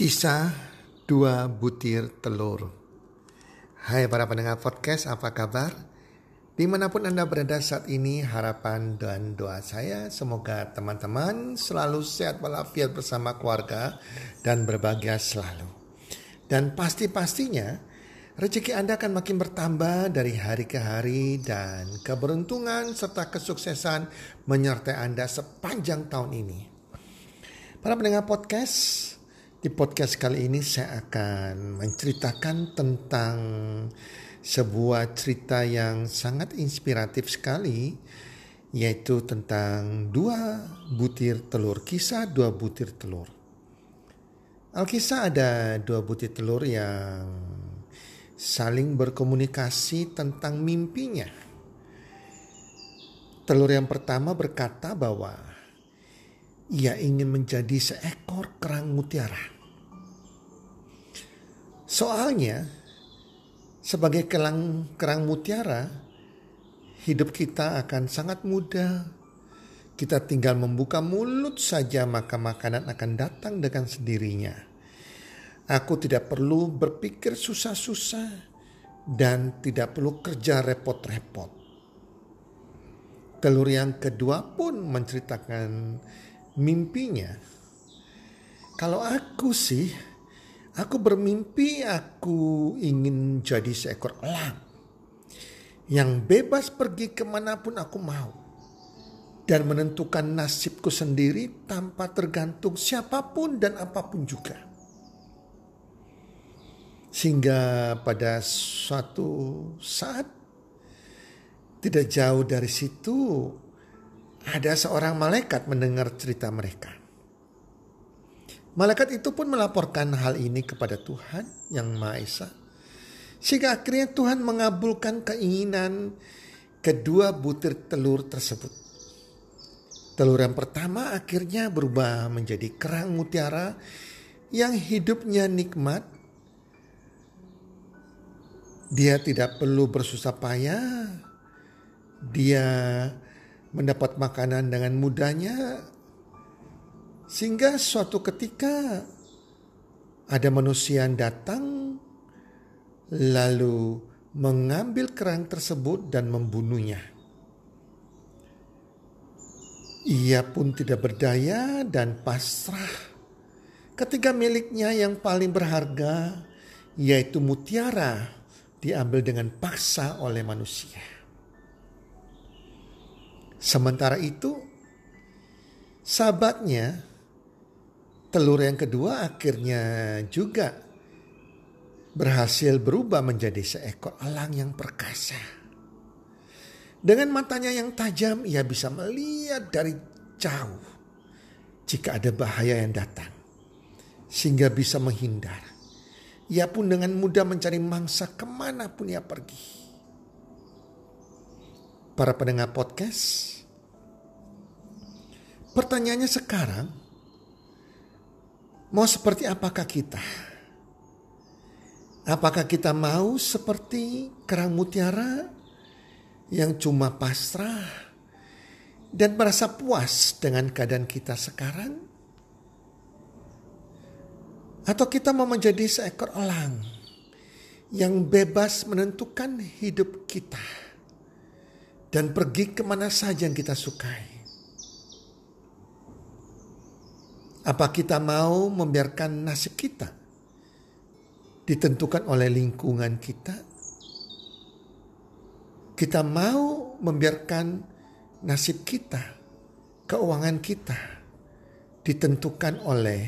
Kisah dua butir telur. Hai para pendengar podcast, apa kabar? Di mana pun Anda berada saat ini, harapan dan doa saya semoga teman-teman selalu sehat walafiat bersama keluarga dan berbahagia selalu. Dan pasti-pastinya rezeki Anda akan makin bertambah dari hari ke hari dan keberuntungan serta kesuksesan menyertai Anda sepanjang tahun ini. Para pendengar podcast, di podcast kali ini saya akan menceritakan tentang sebuah cerita yang sangat inspiratif sekali yaitu tentang dua butir telur, kisah dua butir telur. Alkisah ada dua butir telur yang saling berkomunikasi tentang mimpinya. Telur yang pertama berkata bahwa ia ingin menjadi seekor kerang mutiara. Soalnya, sebagai kerang, kerang mutiara, hidup kita akan sangat mudah. Kita tinggal membuka mulut saja maka makanan akan datang dengan sendirinya. Aku tidak perlu berpikir susah-susah dan tidak perlu kerja repot-repot. Telur yang kedua pun menceritakan mimpinya. Kalau aku sih, aku bermimpi aku ingin jadi seekor elang yang bebas pergi ke mana pun aku mau dan menentukan nasibku sendiri tanpa tergantung siapa pun dan apa pun juga. Sehingga pada suatu saat tidak jauh dari situ ada seorang malaikat mendengar cerita mereka. Malaikat itu pun melaporkan hal ini kepada Tuhan yang Maha Esa. Sehingga akhirnya Tuhan mengabulkan keinginan kedua butir telur tersebut. Telur yang pertama akhirnya berubah menjadi kerang mutiara yang hidupnya nikmat. Dia tidak perlu bersusah payah. Dia mendapat makanan dengan mudahnya sehingga suatu ketika ada manusia yang datang lalu mengambil kerang tersebut dan membunuhnya. Ia pun tidak berdaya dan pasrah ketika miliknya yang paling berharga yaitu mutiara diambil dengan paksa oleh manusia. Sementara itu, sahabatnya, telur yang kedua akhirnya juga berhasil berubah menjadi seekor elang yang perkasa. Dengan matanya yang tajam, ia bisa melihat dari jauh jika ada bahaya yang datang, sehingga bisa menghindar. Ia pun dengan mudah mencari mangsa ke mana pun ia pergi para pendengar podcast. Pertanyaannya sekarang, mau seperti apakah kita? Apakah kita mau seperti kerang mutiara yang cuma pasrah dan merasa puas dengan keadaan kita sekarang? Atau kita mau menjadi seekor elang yang bebas menentukan hidup kita? Dan pergi ke mana saja yang kita sukai. Apa kita mau membiarkan nasib kita ditentukan oleh lingkungan kita? Kita mau membiarkan nasib kita, keuangan kita ditentukan oleh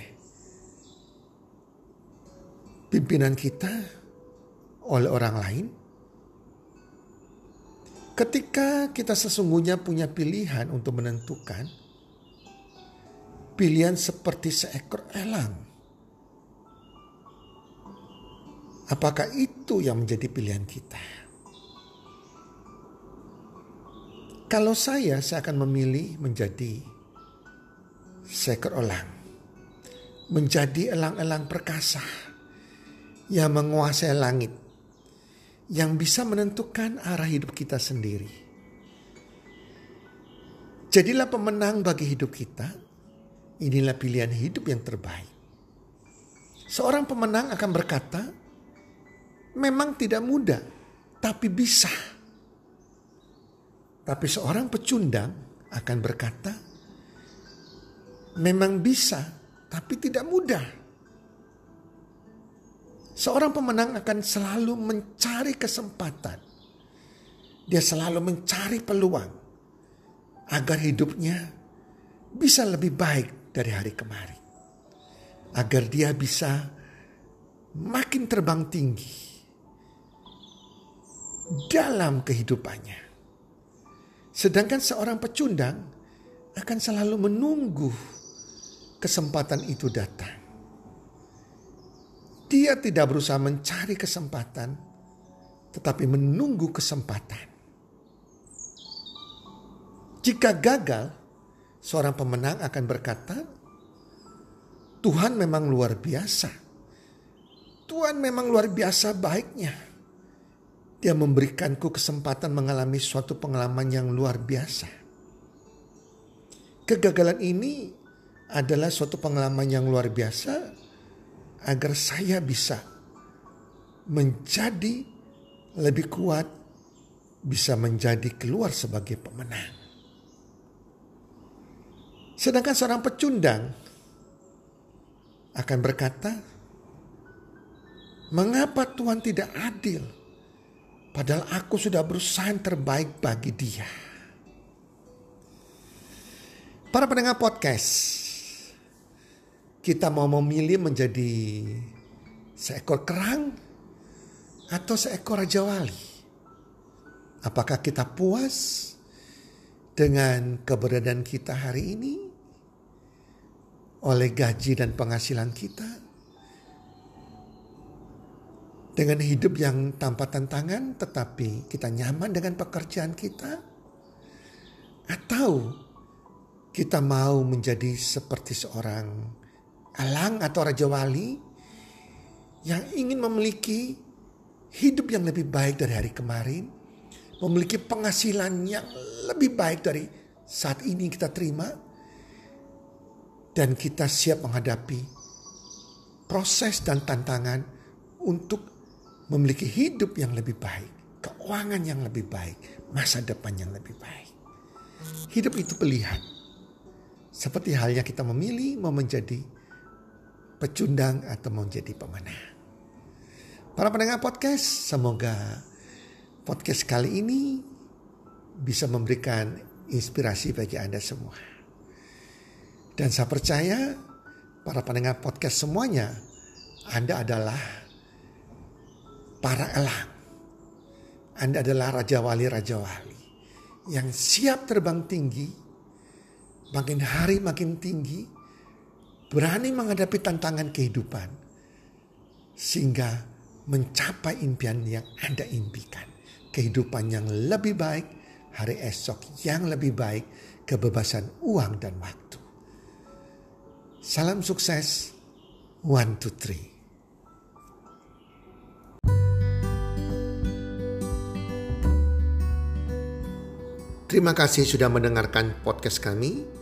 pimpinan kita, oleh orang lain? Ketika kita sesungguhnya punya pilihan untuk menentukan, pilihan seperti seekor elang. Apakah itu yang menjadi pilihan kita? Kalau saya, saya akan memilih menjadi seekor elang. Menjadi elang-elang perkasa yang menguasai langit yang bisa menentukan arah hidup kita sendiri. Jadilah pemenang bagi hidup kita. Inilah pilihan hidup yang terbaik. Seorang pemenang akan berkata, memang tidak mudah, tapi bisa. Tapi seorang pecundang akan berkata, memang bisa, tapi tidak mudah. Seorang pemenang akan selalu mencari kesempatan. Dia selalu mencari peluang agar hidupnya bisa lebih baik dari hari kemarin agar dia bisa makin terbang tinggi dalam kehidupannya. Sedangkan seorang pecundang akan selalu menunggu kesempatan itu datang. Dia tidak berusaha mencari kesempatan, tetapi menunggu kesempatan. Jika gagal, seorang pemenang akan berkata, Tuhan memang luar biasa. Tuhan memang luar biasa baiknya. Dia memberikanku kesempatan mengalami suatu pengalaman yang luar biasa. Kegagalan ini adalah suatu pengalaman yang luar biasa agar saya bisa menjadi lebih kuat, bisa menjadi keluar sebagai pemenang. Sedangkan seorang pecundang akan berkata, "Mengapa Tuhan tidak adil? Padahal aku sudah berusaha yang terbaik bagi Dia." Para pendengar podcast, kita mau memilih menjadi seekor kerang atau seekor raja wali? Apakah kita puas dengan keberadaan kita hari ini? oleh gaji dan penghasilan kita. Dengan hidup yang tanpa tantangan tetapi kita nyaman dengan pekerjaan kita. Atau kita mau menjadi seperti seorang alang atau raja wali yang ingin memiliki hidup yang lebih baik dari hari kemarin, memiliki penghasilan yang lebih baik dari saat ini kita terima, dan kita siap menghadapi proses dan tantangan untuk memiliki hidup yang lebih baik, keuangan yang lebih baik, masa depan yang lebih baik. Hidup itu pilihan. Seperti halnya kita memilih mau menjadi pecundang atau mau menjadi pemenang. Para pendengar podcast, semoga podcast kali ini bisa memberikan inspirasi bagi Anda semua. Dan saya percaya para pendengar podcast semuanya, Anda adalah para elang. Anda adalah raja wali-raja wali yang siap terbang tinggi, makin hari makin tinggi, berani menghadapi tantangan kehidupan, sehingga mencapai impian yang Anda impikan. Kehidupan yang lebih baik, hari esok yang lebih baik, kebebasan uang dan waktu. Salam sukses. One, two, three. Terima kasih sudah mendengarkan podcast kami.